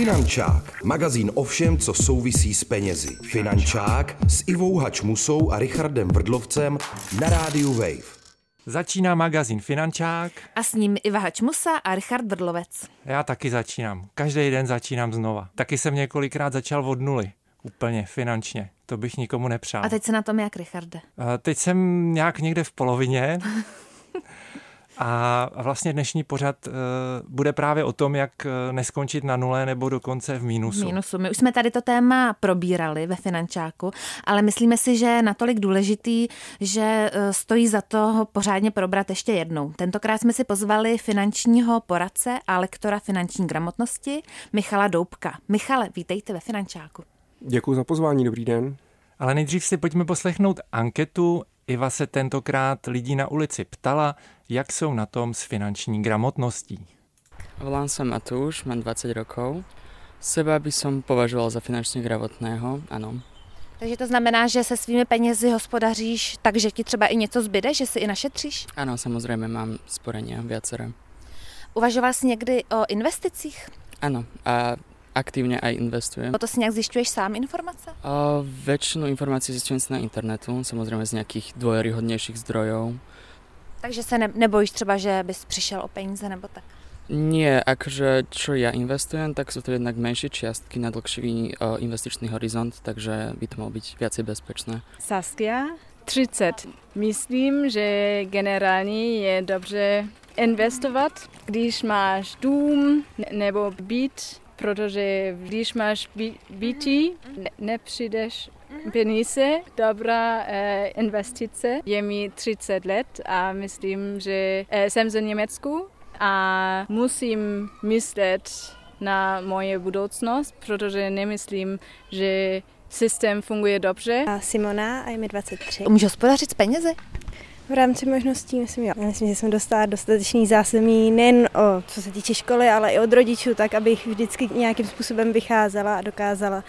Finančák, magazín o všem, co souvisí s penězi. Finančák s Ivou Hačmusou a Richardem Vrdlovcem na rádiu Wave. Začíná magazín Finančák. A s ním Iva Hačmusa a Richard Vrdlovec. Já taky začínám. Každý den začínám znova. Taky jsem několikrát začal od nuly. Úplně finančně. To bych nikomu nepřál. A teď se na tom jak, Richarde? A teď jsem nějak někde v polovině. A vlastně dnešní pořad uh, bude právě o tom, jak eh, neskončit na nule nebo dokonce v mínusu. Mínusu. My už jsme tady to téma probírali ve Finančáku, ale myslíme si, že je natolik důležitý, že uh, stojí za to ho pořádně probrat ještě jednou. Tentokrát jsme si pozvali finančního poradce a lektora finanční gramotnosti Michala Doubka. Michale, vítejte ve Finančáku. Děkuji za pozvání, dobrý den. Ale nejdřív si pojďme poslechnout anketu. Iva se tentokrát lidí na ulici ptala, jak jsou na tom s finanční gramotností. Volám sa Matúš, mám 20 rokov. Seba by som považoval za finančně gramotného, ano. Takže to znamená, že se svými penězi hospodaříš tak, že ti třeba i něco zbyde, že si i našetříš? Ano, samozřejmě mám sporenia viaceré. Uvažoval jsi někdy o investicích? Ano, a aktívne aj investujem. O to si nějak zjišťuješ sám informace? A väčšinu informácií zistujem si na internetu, samozrejme z nejakých dôveryhodnejších zdrojov. Takže se ne, nebojíš třeba, že bys přišel o peníze nebo tak? Nie, akože čo ja investujem, tak sú to jednak menšie čiastky na dlhší uh, investičný horizont, takže by to mohlo byť viacej bezpečné. Saskia, 30. Myslím, že generálně je dobře investovat, když máš dům nebo byt, protože když máš bytí, ne, nepřijdeš peníze, dobrá eh, investice. Je mi 30 let a myslím, že eh, jsem z Německu a musím myslet na moje budoucnost, protože nemyslím, že systém funguje dobře. A Simona a je mi 23. Můžu hospodařit s penězi? V rámci možností myslím, jo. Já myslím, že jsem dostala dostatečný zázemí nejen o, co se týče školy, ale i od rodičů, tak abych vždycky nějakým způsobem vycházela a dokázala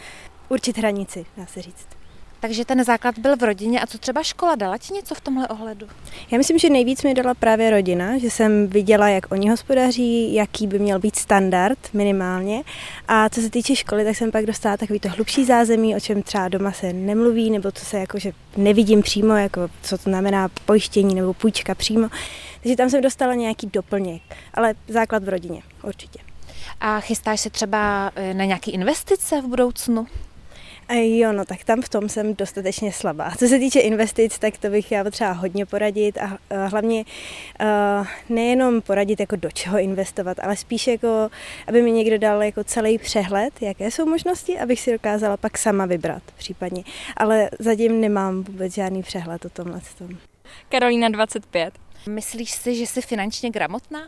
určit hranici, dá se říct. Takže ten základ byl v rodině a co třeba škola dala ti něco v tomhle ohledu? Já myslím, že nejvíc mi dala právě rodina, že jsem viděla, jak oni hospodaří, jaký by měl být standard minimálně. A co se týče školy, tak jsem pak dostala takový to hlubší zázemí, o čem třeba doma se nemluví, nebo co se jakože nevidím přímo, jako co to znamená pojištění nebo půjčka přímo. Takže tam jsem dostala nějaký doplněk, ale základ v rodině, určitě. A chystáš se třeba eh, na nějaké investice v budoucnu? Jo, no tak tam v tom jsem dostatečně slabá. Co se týče investic, tak to bych já potřeba hodně poradit a hlavně uh, nejenom poradit, jako do čeho investovat, ale spíš jako, aby mi někdo dal jako celý přehled, jaké jsou možnosti, abych si dokázala pak sama vybrat případně. Ale zatím nemám vůbec žádný přehled o tomhle. Tom. Karolína 25. Myslíš si, že jsi finančně gramotná?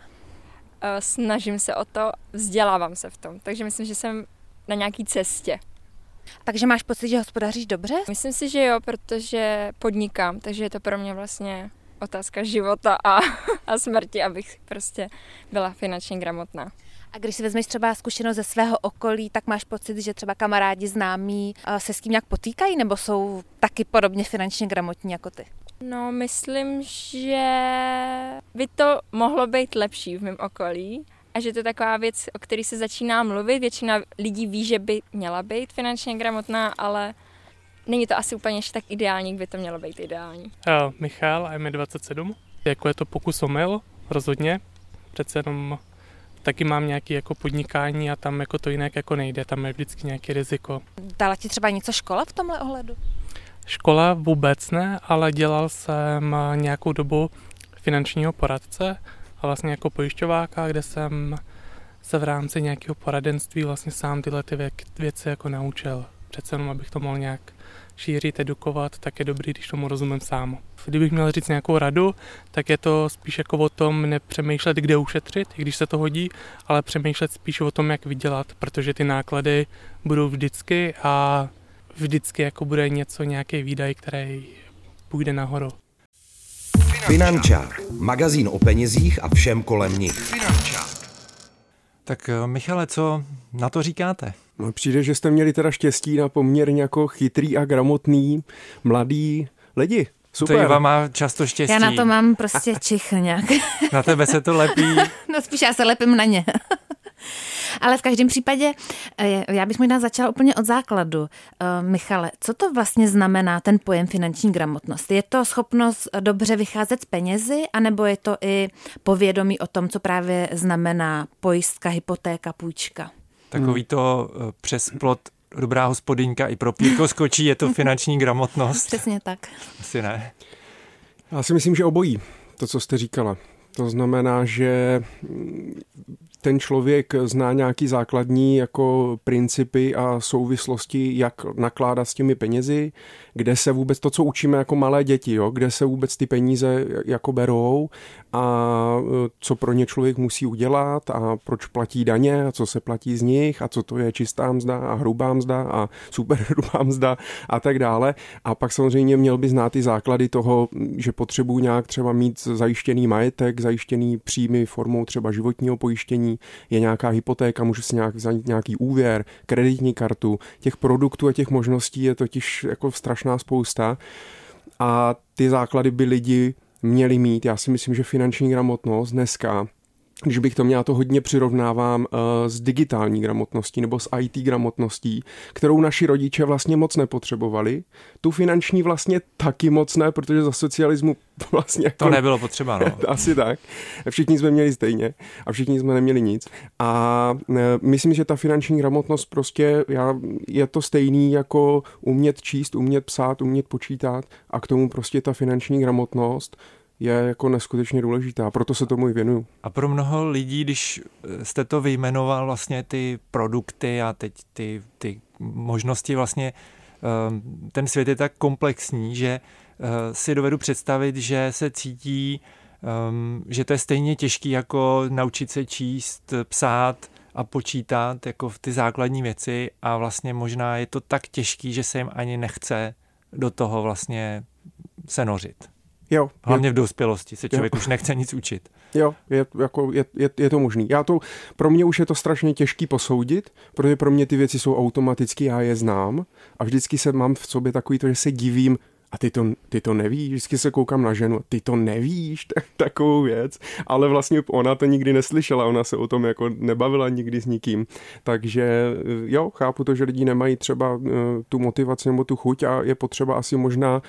Snažím se o to, vzdělávám se v tom, takže myslím, že jsem na nějaký cestě. Takže máš pocit, že hospodaříš dobře? Myslím si, že jo, protože podnikám, takže je to pro mě vlastně otázka života a, a smrti, abych prostě byla finančně gramotná. A když si vezmeš třeba zkušenost ze svého okolí, tak máš pocit, že třeba kamarádi známí se s tím nějak potýkají, nebo jsou taky podobně finančně gramotní jako ty? No, myslím, že by to mohlo být lepší v mém okolí, a že to je taková věc, o které se začíná mluvit. Většina lidí ví, že by měla být finančně gramotná, ale není to asi úplně ještě tak ideální, jak by to mělo být ideální. Uh, Michal, a je mi 27. Jako je to pokus omyl, rozhodně. Přece jenom taky mám nějaké jako podnikání a tam jako to jinak jako nejde, tam je vždycky nějaké riziko. Dala ti třeba něco škola v tomhle ohledu? Škola vůbec ne, ale dělal jsem nějakou dobu finančního poradce vlastně jako pojišťováka, kde jsem se v rámci nějakého poradenství vlastně sám tyhle ty věci jako naučil. Přece jenom, abych to mohl nějak šířit, edukovat, tak je dobrý, když tomu rozumím sám. Kdybych měl říct nějakou radu, tak je to spíš jako o tom nepřemýšlet, kde ušetřit, i když se to hodí, ale přemýšlet spíš o tom, jak vydělat, protože ty náklady budou vždycky a vždycky jako bude něco, nějaký výdaj, který půjde nahoru. Finančák. Magazín o penězích a všem kolem nich. Finančák. Tak eh, Michale, co na to říkáte? No, přijde, že jste měli teda štěstí na poměrně jako chytrý a gramotný mladý lidi. Super. To Iva má často štěstí. Já na to mám prostě čich nějak. na tebe se to lepí. no spíš já se lepím na ně. Ale v každém případě, eh, já bych možná začala úplně od základu. Eh, Michale, co to vlastně znamená ten pojem finanční gramotnost? Je to schopnost dobře vycházet z penězi, anebo je to i povědomí o tom, co právě znamená pojistka, hypotéka, půjčka? Takový to eh, přes plot dobrá hospodyňka i pro pírko skočí, je to finanční gramotnost. Přesně tak. Asi ne. Já si myslím, že obojí, to, co jste říkala. To znamená, že ten člověk zná nějaký základní jako principy a souvislosti, jak nakládat s těmi penězi, kde se vůbec to, co učíme jako malé děti, jo, kde se vůbec ty peníze jako berou a e, co pro ně člověk musí udělat a proč platí daně a co se platí z nich a co to je čistá mzda a hrubá mzda a super hrubá mzda a tak dále. A pak samozřejmě měl by znát ty základy toho, že potřebuji nějak třeba mít zajištěný majetek, zajištěný příjmy formou třeba životního pojištění, je nějaká hypotéka, můžu si nějak vzít nějaký úvěr, kreditní kartu. Těch produktů a těch možností je totiž jako strašná spousta. A ty základy by lidi měli mít. Já si myslím, že finanční gramotnost dneska když bych to měla, to hodně přirovnávám uh, s digitální gramotností nebo s IT gramotností, kterou naši rodiče vlastně moc nepotřebovali. Tu finanční vlastně taky moc ne, protože za socialismu vlastně... To jako, nebylo potřeba, no. Asi tak. Všichni jsme měli stejně a všichni jsme neměli nic. A uh, myslím, že ta finanční gramotnost prostě já, je to stejný jako umět číst, umět psát, umět počítat a k tomu prostě ta finanční gramotnost je jako neskutečně důležitá, proto se tomu i věnuju. A pro mnoho lidí, když jste to vyjmenoval vlastně ty produkty a teď ty, ty možnosti vlastně, ehm, ten svět je tak komplexní, že eh, si dovedu představit, že se cítí, ehm, že to je stejně těžký jako naučit se číst, psát a počítat jako v ty základní věci a vlastně možná je to tak těžký, že se jim ani nechce do toho vlastně se nořit. Jo. Hlavně v dospělosti se člověk jo. už nechce nic učit. Jo, je, jako, je, je, je to možný. Já to, pro mě už je to strašně těžký posoudit, protože pro mě ty věci jsou automaticky, já je znám a vždycky se mám v sobě takový to, že se divím, a ty to, ty to nevíš, vždycky se koukám na ženu, ty to nevíš, tak, takovou věc, ale vlastně ona to nikdy neslyšela, ona se o tom jako nebavila nikdy s nikým, takže jo, chápu to, že lidi nemají třeba uh, tu motivaci nebo tu chuť a je potřeba asi možná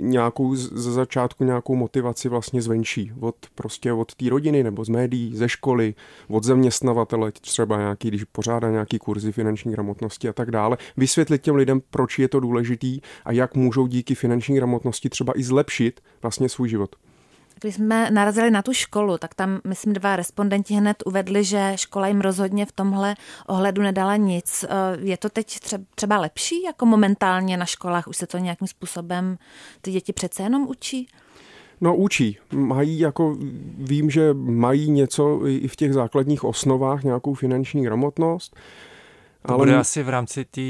nějakou ze začátku nějakou motivaci vlastně zvenčí, od prostě od té rodiny nebo z médií, ze školy, od zaměstnavatele třeba nějaký, když pořádá nějaký kurzy finanční gramotnosti a tak dále, vysvětlit těm lidem, proč je to důležitý a jak můžou díky finanční finanční gramotnosti třeba i zlepšit vlastně svůj život. Když jsme narazili na tu školu, tak tam, myslím, dva respondenti hned uvedli, že škola jim rozhodně v tomhle ohledu nedala nic. Eh, je to teď třeba lepší, jako momentálně na školách? Už se to nějakým způsobem ty děti přece jenom učí? No učí. Mají jako, vím, že mají něco i v těch základních osnovách, nějakou finanční gramotnost. To ale... bude asi v rámci té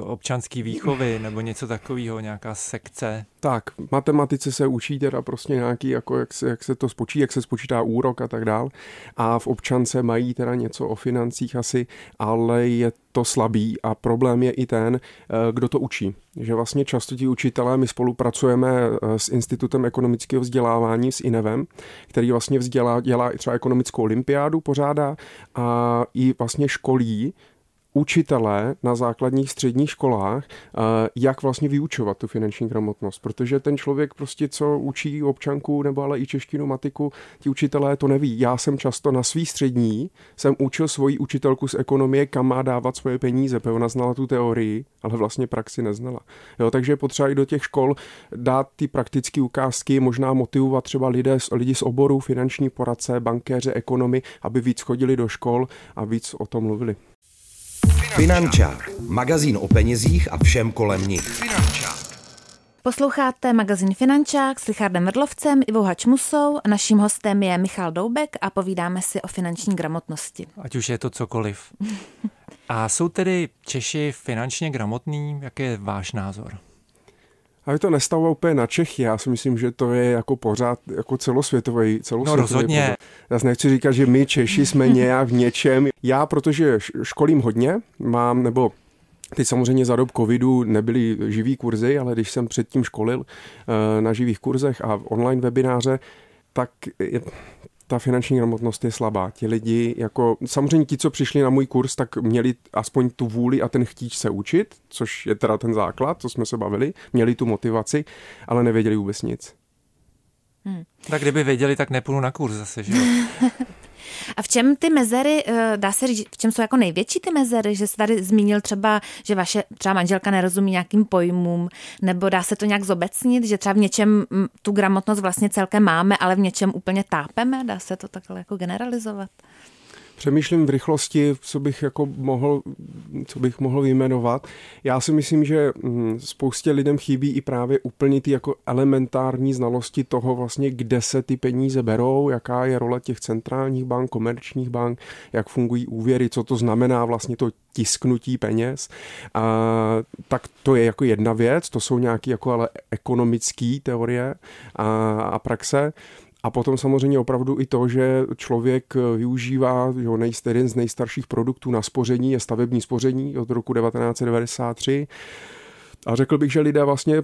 občanské výchovy nebo něco takového, nějaká sekce. Tak, matematice se učí teda prostě nějaký, jako jak se, jak se to spočí, jak se spočítá úrok a tak dál. A v občance mají teda něco o financích asi, ale je to slabý a problém je i ten, eh, kdo to učí. Že vlastně často ti učitelé, my spolupracujeme eh, s Institutem ekonomického vzdělávání, s INEVem, který vlastně vzdělá, dělá i třeba ekonomickou olympiádu, pořádá a i vlastně školí učitelé na základních středních školách, eh, jak vlastně vyučovat tu finanční gramotnost, protože ten člověk prostě, co učí občanku nebo ale i češtinu, matiku, ti učitelé to neví. Já jsem často na svý střední, jsem učil svoji učitelku z ekonomie, kam má dávat svoje peníze, protože ona znala tu teorii, ale vlastně praxi neznala. Jo, takže je potřeba i do těch škol dát ty praktické ukázky, možná motivovat třeba lidé, lidi z oboru, finanční poradce, bankéře, ekonomy, aby víc chodili do škol a víc o tom mluvili. Finančák. Magazín o penězích a všem kolem nich. Finančák. Posloucháte magazín Finančák s Richardem Mrdlovcem, Ivou Hačmusou. Naším hostem je Michal Doubek a povídáme si o finanční gramotnosti. Ať už je to cokoliv. A jsou tedy Češi finančně gramotní? Jaký je váš názor? Ale to nestává úplně na Čechy. Já si myslím, že to je jako pořád jako celosvětový, celosvětový No rozhodně. Pořád. Já nechci říkat, že my Češi jsme nějak v něčem. Já, protože školím hodně, mám, nebo Teď samozřejmě za dob covidu nebyly živý kurzy, ale když jsem předtím školil eh, na živých kurzech a online webináře, tak je, ta finanční gramotnost je slabá. Ti lidi, jako samozřejmě ti, co přišli na můj kurz, tak měli aspoň tu vůli a ten chtíč se učit, což je teda ten základ, co jsme se bavili, měli tu motivaci, ale nevěděli vůbec nic. Hmm. Tak kdyby věděli, tak nepůjdu na kurz zase, že jo? A v čem ty mezery, eh, dá se říct, v čem jsou jako největší ty mezery, že jsi tady zmínil třeba, že vaše třeba manželka nerozumí nějakým pojmům, nebo dá se to nějak zobecnit, že třeba v něčem mm, tu gramotnost vlastně celkem máme, ale v něčem úplně tápeme, dá se to takhle jako generalizovat? Přemýšlím v rychlosti, co bych jako mohl, co bych mohl vyjmenovat. Já si myslím, že hm, spoustě lidem chybí i právě úplně ty jako elementární znalosti toho vlastně, kde se ty peníze berou, jaká je role těch centrálních bank, komerčních bank, jak fungují úvěry, co to znamená vlastně to tisknutí peněz. A, tak to je jako jedna věc, to jsou nějaké jako ale ekonomické teorie a, a praxe. A potom samozřejmě opravdu i to, že člověk eh, využívá jo, nejst, jeden z nejstarších produktů na spoření je stavební spoření od roku 1993. A řekl bych, že lidé vlastně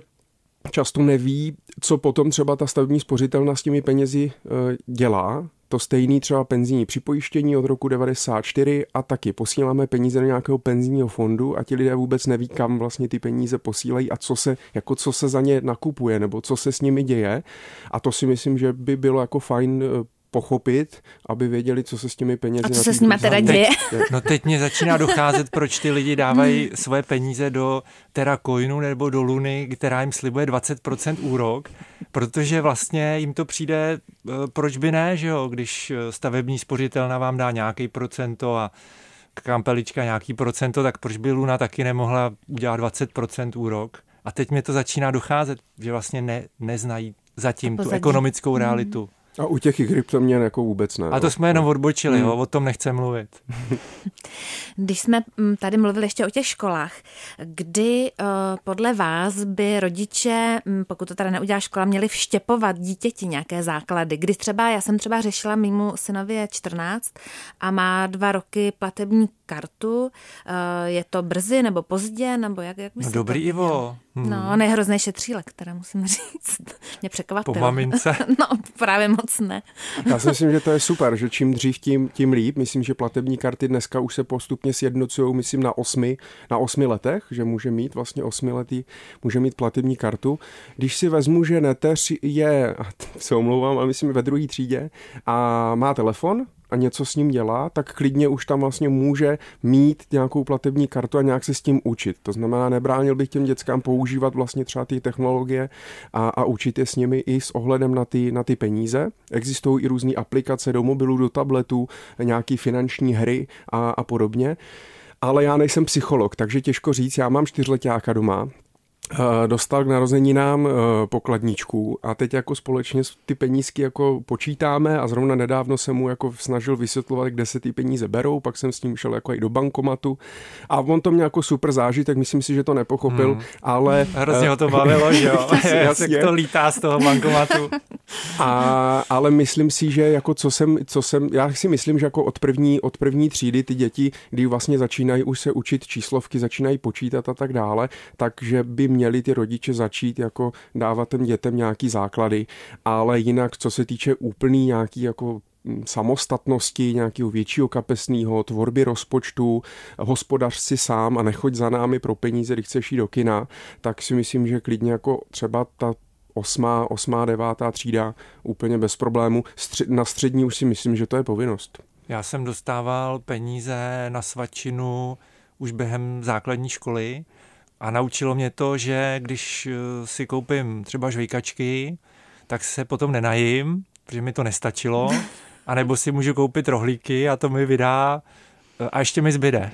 často neví, co potom třeba ta stavební spořitelna s těmi penězi eh, dělá, to stejný třeba penzijní připojištění od roku 94 a taky posíláme peníze do nějakého penzijního fondu a ti lidé vůbec neví, kam vlastně ty peníze posílají a co se, jako co se za ně nakupuje nebo co se s nimi děje. A to si myslím, že by bylo jako fajn eh, pochopit, aby věděli, co se s těmi penězi... A co se s nimi teda děje? No teď mě začíná docházet, proč ty lidi dávají svoje peníze do Teracoinu nebo do Luny, která jim slibuje 20% úrok, protože vlastně jim to přijde, eh, proč by ne, že jo, když eh, stavební spořitelna vám dá nějaký procento a kampelička nějaký procento, tak proč by Luna taky nemohla udělat 20% úrok? A teď mě to začíná docházet, že vlastně ne, neznají zatím tu ekonomickou realitu. Hmm. A u těch kryptoměn jako vůbec ne. A to jsme jenom odbočili, hmm. jo, o tom nechce mluvit. Když jsme mm, tady mluvili ještě o těch školách, kdy uh, podle vás by rodiče, mm, pokud to teda neudělá škola, měli vštěpovat dítěti nějaké základy? Kdy třeba, já jsem třeba řešila mýmu synovi je 14 a má dva roky platební kartu. Uh, je to brzy nebo pozdě, nebo jak, jak No dobrý, Ivo. Hmm. No, nejhrozně šetřílek, teda musím říct. Mě překvapilo. Po mamince? no, právě moc ne. Já si myslím, že to je super, že čím dřív, tím, tím líp. Myslím, že platební karty dneska už se postupně sjednocují, myslím, na osmi, na osmi letech, že může mít vlastně osmiletý, může mít platební kartu. Když si vezmu, že neteř je, se omlouvám, ale myslím ve druhé třídě a má telefon, a něco s ním dělá, tak klidně už tam vlastně může mít nějakou platební kartu a nějak se s tím učit. To znamená, nebránil bych těm dětskám používat vlastně třeba ty technologie a, a učit je s nimi i s ohledem na ty, na ty peníze. Existují i různé aplikace do mobilu, do tabletu, nějaké finanční hry a, a podobně ale já nejsem psycholog, takže těžko říct, já mám čtyřletáka doma, dostal k narozeninám eh, pokladničku a teď jako společně ty penízky jako počítáme a zrovna nedávno jsem mu jako snažil vysvětlovat, kde se ty peníze berou, pak jsem s ním šel jako i do bankomatu a on to měl jako super zážitek, myslím si, že to nepochopil, hmm. ale... Hrozně ho to bavilo, že jo? Jak to lítá z toho bankomatu. A, ale myslím si, že jako co jsem, co jsem, já si myslím, že jako od první, od první třídy ty děti, kdy vlastně začínají už se učit číslovky, začínají počítat a tak dále, takže by měli ty rodiče začít jako dávat těm dětem nějaký základy, ale jinak, co se týče úplný nějaký jako mm, samostatnosti, nějakého většího kapesného, tvorby rozpočtu, hospodař si sám a nechoď za námi pro peníze, když chceš jít do kina, tak si myslím, že klidně jako třeba ta osmá, osmá, devátá třída úplně bez problému. Na střední už si myslím, že to je povinnost. Já jsem dostával peníze na svačinu už během základní školy a naučilo mě to, že když eh, si koupím třeba žvejkačky, tak se potom nenajím, protože mi to nestačilo, a nebo si můžu koupit rohlíky a to mi vydá eh, a ještě mi zbyde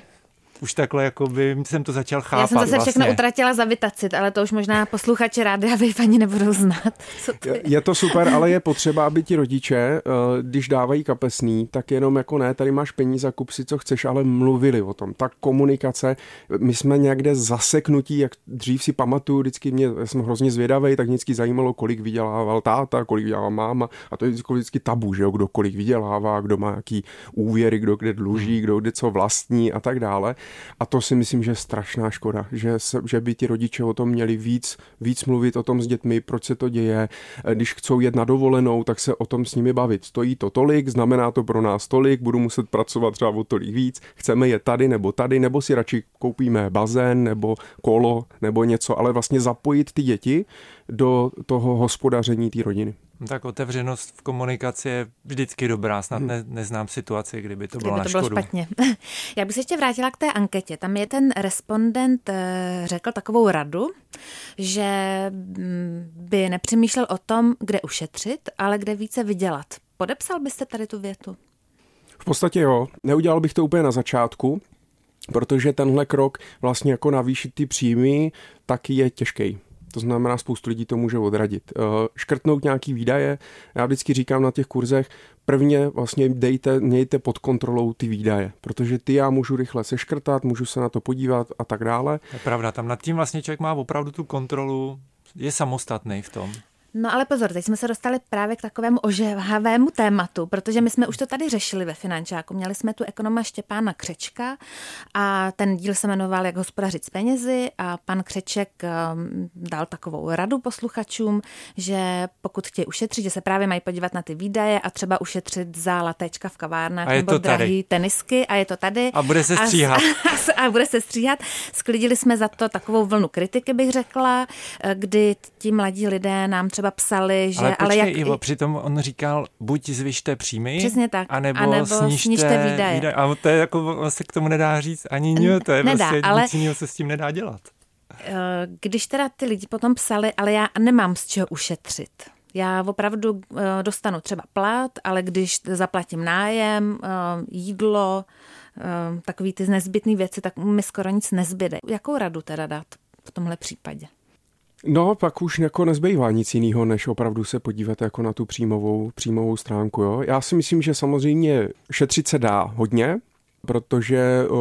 už takhle jako by jsem to začal chápat. Já jsem zase vlastně. všechno utratila za vytacit, ale to už možná posluchači rádi a vy ani nebudou znát. Co to je. je to super, ale je potřeba, aby ti rodiče, eh, když dávají kapesný, tak jenom jako ne, tady máš peníze, kup si co chceš, ale mluvili o tom. Tak komunikace, my jsme někde zaseknutí, jak dřív si pamatuju, vždycky mě, já jsem hrozně zvědavý, tak vždycky zajímalo, kolik vydělával táta, kolik vydělává máma a to je vždycky, vždycky tabu, že jo, kdo kolik vydělává, kdo má jaký úvěry, kdo kde dluží, kdo kde co vlastní a tak dále A to si myslím, že je strašná škoda, že, se, že by ti rodiče o tom měli víc, víc mluvit o tom s dětmi, proč se to děje. Eh, když chcou jet na dovolenou, tak se o tom s nimi bavit. Stojí to tolik, znamená to pro nás tolik, budu muset pracovat třeba o tolik víc, chceme je tady nebo tady, nebo si radši koupíme bazén nebo kolo nebo něco, ale vlastně zapojit ty děti do toho hospodaření té rodiny. Tak otevřenost v komunikaci je vždycky dobrá. Snad hmm. ne, neznám situaci, kdyby to bylo kdyby na to škodu. bylo špatně. Já bych se ještě vrátila k té anketě. Tam je ten respondent eh, řekl takovou radu, že mm, by nepřemýšlel o tom, kde ušetřit, ale kde více vydělat. Podepsal byste tady tu větu? V podstatě jo. Neudělal bych to úplně na začátku, protože tenhle krok vlastně jako navýšit ty příjmy, tak je těžký. To znamená, spoustu lidí to může odradit. Eh, škrtnout nějaký výdaje, já vždycky říkám na těch kurzech, prvně vlastně dejte, mějte pod kontrolou ty výdaje, protože ty já můžu rychle seškrtat, můžu se na to podívat a tak dále. Je pravda, tam nad tím vlastně člověk má opravdu tu kontrolu, je samostatný v tom. No ale pozor, teď jsme se dostali právě k takovému ožehavému tématu, protože my jsme už to tady řešili ve Finančáku. Měli jsme tu ekonoma Štěpána Křečka a ten díl se jmenoval Jak hospodařit s penězi a pan Křeček um, dal takovou radu posluchačům, že pokud chtějí ušetřit, že se právě mají podívat na ty výdaje a třeba ušetřit za latečka v kavárnách nebo drahý tenisky a je to tady. A bude se stříhat. A, a bude se stříhat. Sklidili jsme za to takovou vlnu kritiky, bych řekla, kdy ti mladí lidé nám třeba psali, že... Ale, počkej, ale jak... Ivo, přitom on říkal, buď zvyšte příjmy, Přesně tak. anebo, anebo snižte, snižte výdaje. výdaje. A to je jako, se k tomu nedá říct ani ně, to je nedá, prostě ale... nic jiného se s tím nedá dělat. Eh, když teda ty lidi potom psali, ale já nemám z čeho ušetřit. Já opravdu eh, dostanu třeba plat, ale když zaplatím nájem, eh, jídlo, takový ty nezbytné věci, tak mi skoro nic nezbyde. Jakou radu teda dát v tomhle případě? No, pak už jako nezbývá nic jiného, než opravdu se podívat jako na tu příjmovou, příjmovou stránku. Jo? Já si myslím, že samozřejmě šetřit se dá hodně, protože uh,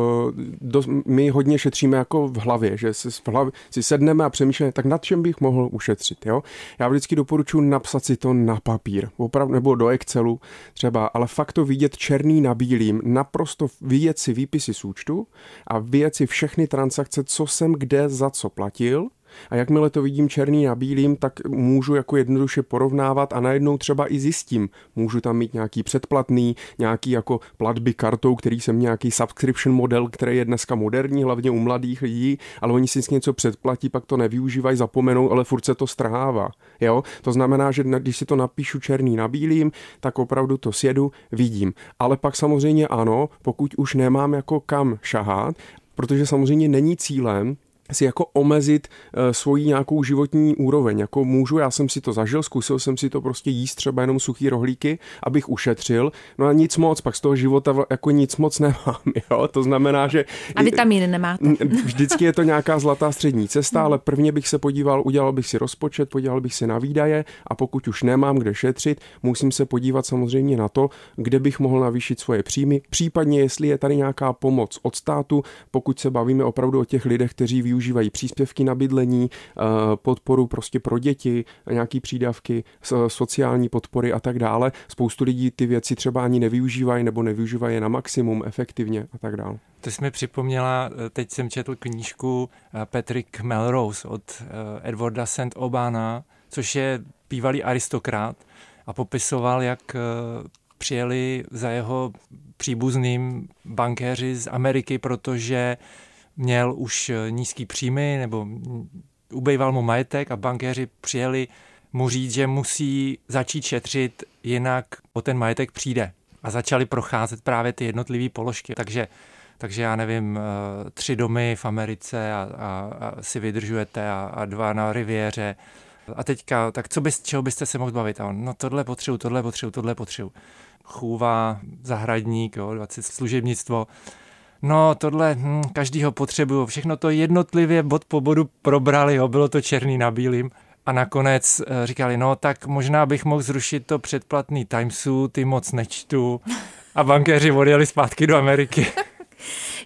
do, my hodně šetříme jako v hlavě, že si, v hlavě, si sedneme a přemýšlíme, tak nad čem bych mohl ušetřit. Jo? Já vždycky doporučuji napsat si to na papír, opravdu, nebo do Excelu třeba, ale fakt to vidět černý na bílým, naprosto vidět si výpisy z účtu a vidět si všechny transakce, co jsem kde za co platil a jakmile to vidím černý na bílým, tak můžu jako jednoduše porovnávat a najednou třeba i zjistím. Můžu tam mít nějaký předplatný, nějaký jako platby kartou, který jsem nějaký subscription model, který je dneska moderní, hlavně u mladých lidí, ale oni si něco předplatí, pak to nevyužívají, zapomenou, ale furt se to strhává. Jo? To znamená, že když si to napíšu černý na bílým, tak opravdu to sjedu, vidím. Ale pak samozřejmě ano, pokud už nemám jako kam šahat, protože samozřejmě není cílem si jako omezit uh, svoji nějakou životní úroveň. Jako můžu, já jsem si to zažil, zkusil jsem si to prostě jíst třeba jenom suchý rohlíky, abych ušetřil, no a nic moc, pak z toho života jako nic moc nemám, jo? to znamená, že... A vitamíny nemáte. Vždycky je to nějaká zlatá střední cesta, ale prvně bych se podíval, udělal bych si rozpočet, podíval bych si na výdaje a pokud už nemám kde šetřit, musím se podívat samozřejmě na to, kde bych mohl navýšit svoje příjmy, případně jestli je tady nějaká pomoc od státu, pokud se bavíme opravdu o těch lidech, kteří využívají příspěvky na bydlení, eh, podporu prostě pro děti, nějaký přídavky, sociální podpory a tak dále. Spoustu lidí ty věci třeba ani nevyužívají nebo nevyužívají na maximum efektivně a tak dále. To jsi mi připomněla, eh, teď jsem četl knížku eh, Patrick Melrose od Edwarda St. Obana, což je bývalý aristokrat a popisoval, jak přijeli za jeho příbuzným bankéři z Ameriky, protože měl už eh, nízký příjmy nebo ubejval mu majetek a bankéři přijeli mu říct, že musí začít šetřit, jinak o ten majetek přijde. A začali procházet právě ty jednotlivé položky. Takže, takže já nevím, eh, tři domy v Americe a, a, a si vydržujete a, a dva na riviéře. A teďka, tak co bys, čeho byste se mohl bavit? A on, no tohle potřebuji, tohle potřebuji, tohle potřebuji. Chůva, zahradník, jo, 20 služebnictvo. No, tohle hm, každýho potřebuju. Všechno to jednotlivě bod po bodu probrali, jo, bylo to černý na bílým. A nakonec eh, říkali, no tak možná bych mohl zrušit to předplatný Timesu, ty moc nečtu. A bankéři odjeli zpátky do Ameriky.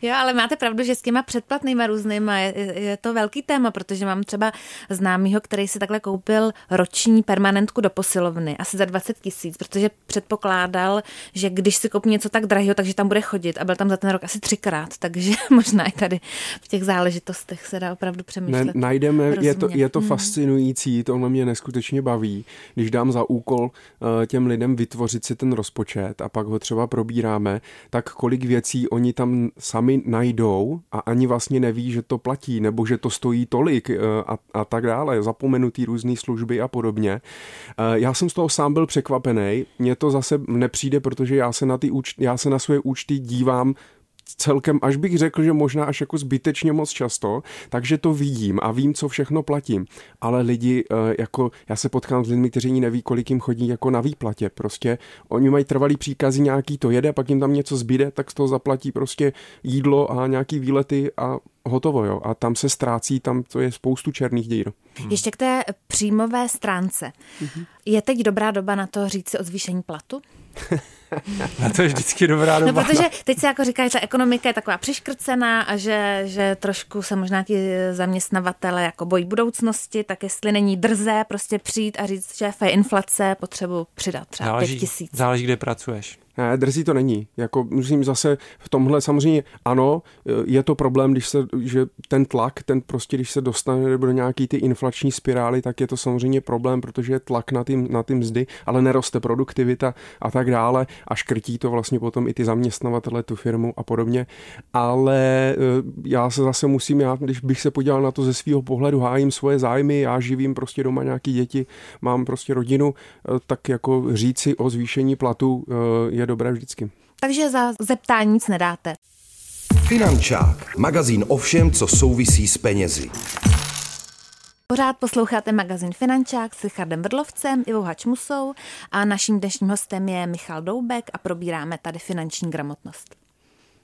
Jo, ale máte pravdu, že s těma předplatnýma různýma je, je to velký téma, protože mám třeba známýho, který si takhle koupil roční permanentku do posilovny, asi za 20 tisíc, protože předpokládal, že když si koupí něco tak drahého, takže tam bude chodit a byl tam za ten rok asi třikrát, takže možná i tady v těch záležitostech se dá opravdu přemýšlet. Ne, najdeme, je to, je to hmm. fascinující, to mě neskutečně baví, když dám za úkol uh, těm lidem vytvořit si ten rozpočet a pak ho třeba probíráme, tak kolik věcí oni tam sami najdou a ani vlastně neví, že to platí, nebo že to stojí tolik uh, a, a tak dále, zapomenutý různé služby a podobně. Uh, já jsem z toho sám byl překvapený, mně to zase nepřijde, protože já se na, ty úč- já se na své účty dívám celkem, až bych řekl, že možná až jako zbytečně moc často, takže to vidím a vím, co všechno platím. Ale lidi, eh, jako já se potkám s lidmi, kteří neví, kolik jim chodí jako na výplatě. Prostě oni mají trvalý příkazy, nějaký to jede, pak jim tam něco zbyde, tak z toho zaplatí prostě jídlo a nějaký výlety a hotovo, jo. A tam se ztrácí, tam to je spoustu černých dír. Hmm. Ještě k té příjmové stránce. Hmm. Je teď dobrá doba na to říct si o zvýšení platu? Na to je vždycky dobrá no, doba. No, protože teď se jako říká, že ta ekonomika je taková přiškrcená a že, že trošku se možná ti zaměstnavatele jako bojí budoucnosti, tak jestli není drzé prostě přijít a říct, že je inflace, potřebu přidat třeba záleží, pět tisíc. Záleží, kde pracuješ. Ne, drzí to není. Jako, musím zase v tomhle samozřejmě, ano, je to problém, když se, že ten tlak, ten prostě, když se dostane do nějaký ty inflační spirály, tak je to samozřejmě problém, protože je tlak na ty, na ty mzdy, ale neroste produktivita a tak dále a škrtí to vlastně potom i ty zaměstnavatele, tu firmu a podobně. Ale e, já se zase musím, já, když bych se podíval na to ze svého pohledu, hájím svoje zájmy, já živím prostě doma nějaký děti, mám prostě rodinu, e, tak jako říci o zvýšení platu je je dobré vždycky. Takže za zeptání nic nedáte. Finančák, magazín o všem, co souvisí s penězi. Pořád posloucháte magazín Finančák s Richardem Vrdlovcem, Ivou Hačmusou a naším dnešním hostem je Michal Doubek a probíráme tady finanční gramotnost.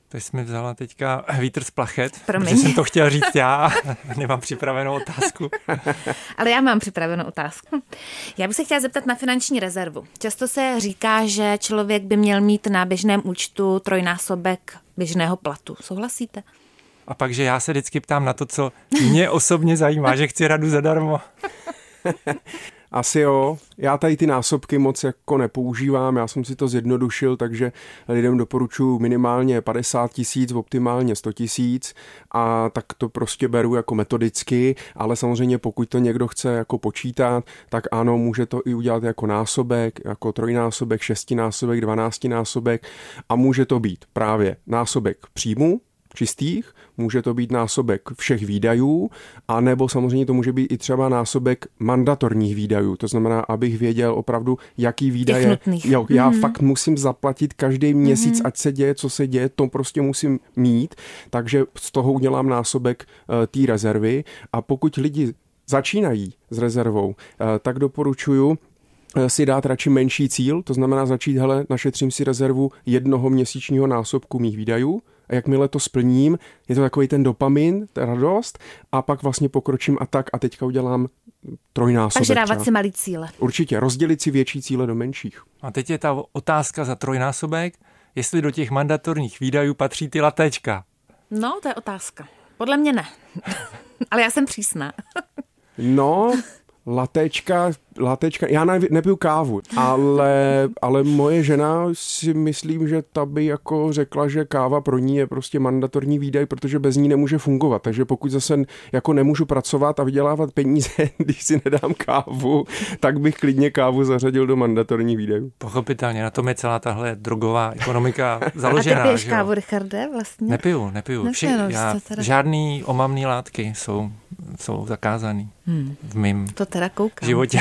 To jsi mi vzala teďka vítr z plachet, Promiň. protože jsem to chtěl říct já, nemám připravenou otázku. Ale já mám připravenou otázku. Já bych se chtěla zeptat na finanční rezervu. Často se říká, že člověk by měl mít na běžném účtu trojnásobek běžného platu. Souhlasíte? A pak, že já se vždycky ptám na to, co mě osobně zajímá, že chci radu zadarmo. Asi jo. Já tady ty násobky moc jako nepoužívám, já jsem si to zjednodušil, takže lidem doporučuji minimálně 50 tisíc, optimálně 100 tisíc a tak to prostě beru jako metodicky, ale samozřejmě pokud to někdo chce jako počítat, tak ano, může to i udělat jako násobek, jako trojnásobek, šestinásobek, dvanáctinásobek a může to být právě násobek příjmu, čistých, může to být násobek všech výdajů, a nebo samozřejmě to může být i třeba násobek mandatorních výdajů. To znamená, abych věděl opravdu, jaký výdaje. Jo, já mm-hmm. fakt musím zaplatit každý měsíc, mm-hmm. ať se děje, co se děje, to prostě musím mít. Takže z toho udělám násobek uh, té rezervy. A pokud lidi začínají s rezervou, uh, tak doporučuju eh, si dát radši menší cíl, to znamená začít, hele, našetřím si rezervu jednoho měsíčního násobku mých výdajů, a jakmile to splním, je to takový ten dopamin, ta radost a pak vlastně pokročím a tak a teďka udělám trojnásobek. Takže dávat si malý cíle. Určitě, rozdělit si větší cíle do menších. A teď je ta otázka za trojnásobek, jestli do těch mandatorních výdajů patří ty latečka. No, to je otázka. Podle mě ne. Ale já jsem přísná. no, latečka, latečka, já ne, nepiju kávu, ale, ale moje žena si myslím, že ta by jako řekla, že káva pro ní je prostě mandatorní výdaj, protože bez ní nemůže fungovat, takže pokud zase jako nemůžu pracovat a vydělávat peníze, když si nedám kávu, tak bych klidně kávu zařadil do mandatorní výdajů. Pochopitelně, na tom je celá tahle drogová ekonomika založená. A ty piješ kávu, Richarde, vlastně? Nepiju, nepiju. Vši, já, žádný omamný látky jsou, jsou zakázaný hmm. v mým to teda koukám. životě.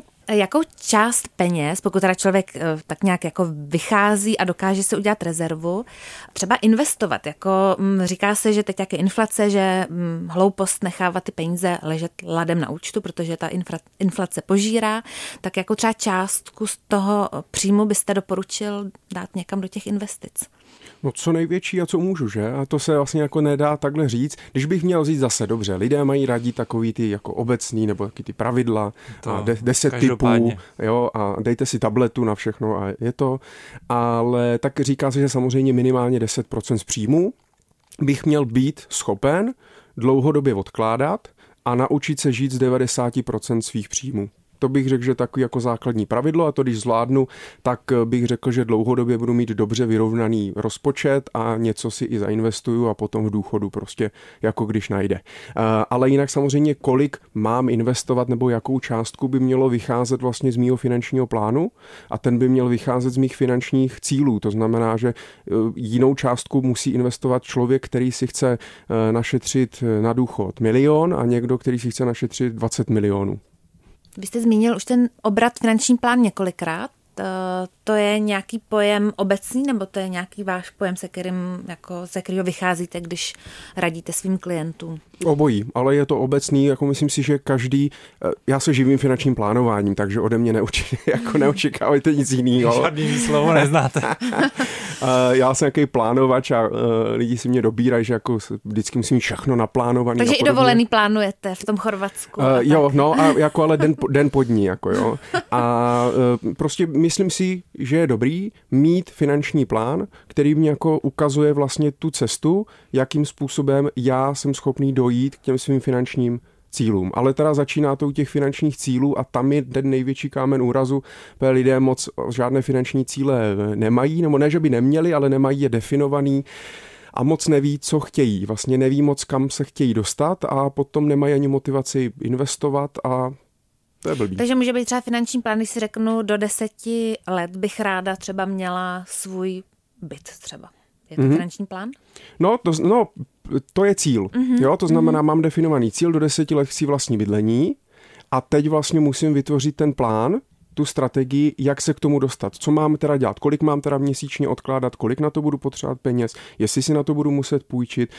Jakou část peněz, pokud teda člověk eh, tak nějak jako vychází a dokáže si udělat rezervu, třeba investovat, jako mm, říká se, že teď jak je inflace, že mm, hloupost nechávat ty peníze ležet ladem na účtu, protože ta inflace požírá, tak jako třeba částku z toho příjmu byste doporučil dát někam do těch investic? No co největší a co můžu, že? A to se vlastně jako nedá takhle říct. Když bych měl říct zase dobře, lidé mají radí takový ty jako obecný nebo taky ty pravidla to, a de, deset typů, jo, a dejte si tabletu na všechno a je to. Ale tak říká se, že samozřejmě minimálně 10% z příjmu, bych měl být schopen dlouhodobě odkládat a naučit se žít z 90% svých příjmů. To bych řekl, že takový jako základní pravidlo a to když zvládnu, tak eh, bych řekl, že dlouhodobě budu mít dobře vyrovnaný rozpočet a něco si i zainvestuju a potom v důchodu prostě jako když najde. Eh, ale jinak samozřejmě, kolik mám investovat nebo jakou částku by mělo vycházet vlastně z mýho finančního plánu a ten by měl vycházet z mých finančních cílů. To znamená, že eh, jinou částku musí investovat člověk, který si chce našetřit na důchod milion a někdo, který si chce našetřit 20 milionů. Vy jste zmínil už ten obrat finanční plán několikrát. To je nějaký pojem obecný, nebo to je nějaký váš pojem, se kterým, jako, ze kterého vycházíte, když radíte svým klientům? Obojí, ale je to obecný, jako myslím si, že každý, eh, já se živím finančním plánováním, takže ode mě neuči, jako neočekávajte nic jiného. Žádný slovo neznáte. Eh, já jsem nějaký plánovač a uh, lidi si mě dobírají, že jako vždycky musím mít všechno naplánované. Takže i dovolený plánujete v tom Chorvatsku. Uh, jo, no a jako ale den, den pod ní, jako jo. A prostě myslím si, že je dobrý mít finanční plán, který mě jako ukazuje vlastně tu cestu, jakým způsobem já jsem schopný dojít k těm svým finančním cílům. Ale teda začíná to u těch finančních cílů a tam je ten největší kámen úrazu, protože lidé moc žádné finanční cíle nemají, nebo ne, že by neměli, ale nemají je definovaný a moc neví, co chtějí. Vlastně neví moc, kam se chtějí dostat a potom nemají ani motivaci investovat a to je blbý. Takže může být třeba finanční plán, když si řeknu, do deseti let bych ráda třeba měla svůj byt třeba. Je to mm-hmm. finanční plán? No, to, no, to je cíl. Mm-hmm. Jo, to znamená, mm-hmm. mám definovaný cíl, do deseti let chci vlastní bydlení a teď vlastně musím vytvořit ten plán, tu strategii, jak se k tomu dostat. Co mám teda dělat, kolik mám teda měsíčně odkládat, kolik na to budu potřebovat peněz, jestli si na to budu muset půjčit,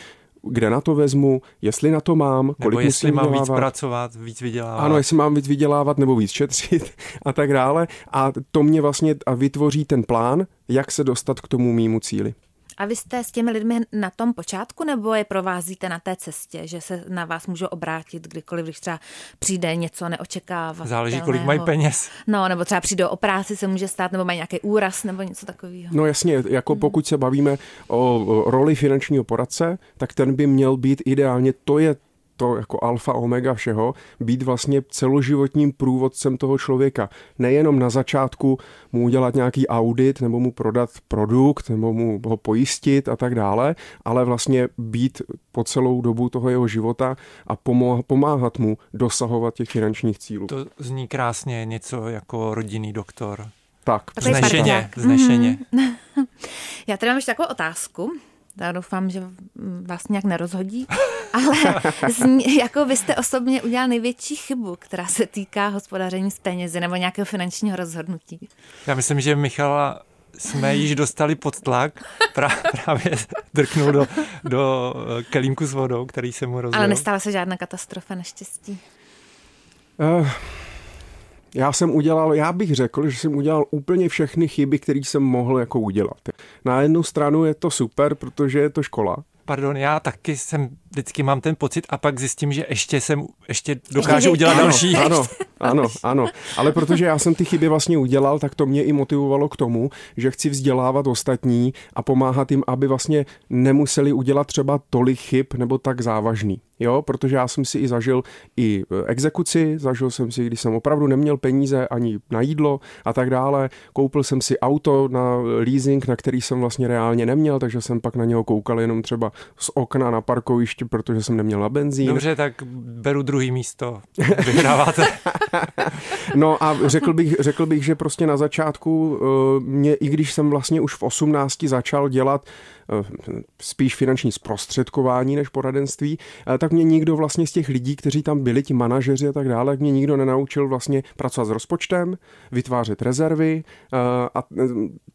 kde na to vezmu, jestli na to mám, kolik nebo jestli mám vydělávat. víc pracovat, víc vydělávat. Ano, jestli mám víc vydělávat nebo víc šetřit a tak dále. A to mě vlastně vytvoří ten plán, jak se dostat k tomu mýmu cíli. A vy jste s těmi lidmi na tom počátku, nebo je provázíte na té cestě, že se na vás můžou obrátit kdykoliv, když třeba přijde něco neočekávat? Záleží, kolik mají peněz. No, nebo třeba přijde o práci, se může stát, nebo mají nějaký úraz, nebo něco takového. No jasně, jako hmm. pokud se bavíme o roli finančního poradce, tak ten by měl být ideálně, to je to jako alfa omega všeho, být vlastně celoživotním průvodcem toho člověka. Nejenom na začátku mu udělat nějaký audit nebo mu prodat produkt nebo mu ho pojistit a tak dále, ale vlastně být po celou dobu toho jeho života a pomáhat mu dosahovat těch finančních cílů. To zní krásně něco jako rodinný doktor. Tak. Znešeně, znešeně. Mm-hmm. Já tady mám ještě takovou otázku. Já doufám, že vás nějak nerozhodí, ale zní, jako vy jste osobně udělal největší chybu, která se týká hospodaření s penězi nebo nějakého finančního rozhodnutí. Já myslím, že Michala jsme již dostali pod tlak, pra, právě drknul do, do kelímku s vodou, který se mu rozhodl. Ale nestala se žádná katastrofa, naštěstí. Uh, já jsem udělal, já bych řekl, že jsem udělal úplně všechny chyby, které jsem mohl jako udělat. Na jednu stranu je to super, protože je to škola. Pardon, já taky jsem vždycky mám ten pocit a pak zjistím, že ještě jsem, ještě dokážu udělat ano, další. Ano, ano, ano. Ale protože já jsem ty chyby vlastně udělal, tak to mě i motivovalo k tomu, že chci vzdělávat ostatní a pomáhat jim, aby vlastně nemuseli udělat třeba tolik chyb nebo tak závažný. Jo, protože já jsem si i zažil i e, exekuci, zažil jsem si, když jsem opravdu neměl peníze ani na jídlo a tak dále. Koupil jsem si auto na leasing, na který jsem vlastně reálně neměl, takže jsem pak na něho koukal jenom třeba z okna na parkovišti, protože jsem neměl na benzín. Dobře, tak beru druhý místo. Vyhráváte. no a řekl bych, řekl bych, že prostě na začátku e, mě, i když jsem vlastně už v 18 začal dělat spíš finanční zprostředkování než poradenství, eh, tak mě nikdo vlastně z těch lidí, kteří tam byli, ti manažeři a tak dále, mě nikdo nenaučil vlastně pracovat s rozpočtem, vytvářet rezervy eh, a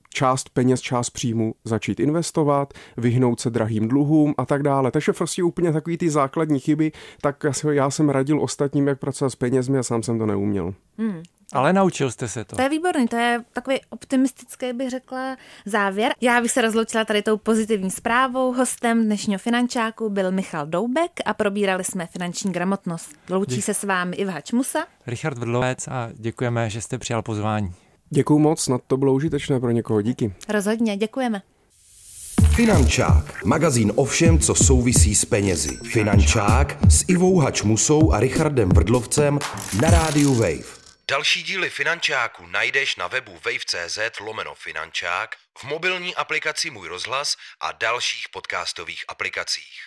část peněz, část příjmu začít investovat, vyhnout se drahým dluhům a tak dále. Takže prostě úplně takový ty základní chyby, tak já jsem radil ostatním, jak pracovat s penězmi a sám jsem to neuměl. Hmm. Ale naučil jste se to. To je výborný, to je takový optimistický, bych řekla, závěr. Já bych se rozloučila tady tou pozitivní zprávou. Hostem dnešního finančáku byl Michal Doubek a probírali jsme finanční gramotnost. Loučí Dě... se s vámi Iva Čmusa. Richard Vrdlovec a děkujeme, že jste přijal pozvání. Děkuju moc, snad to bylo užitečné pro někoho. Díky. Rozhodně, děkujeme. Finančák, magazín o všem, co souvisí s penězi. Finančák s Ivou Hačmusou a Richardem Vrdlovcem na rádiu Wave. Další díly Finančáku najdeš na webu wave.cz lomeno Finančák, v mobilní aplikaci Můj rozhlas a dalších podcastových aplikacích.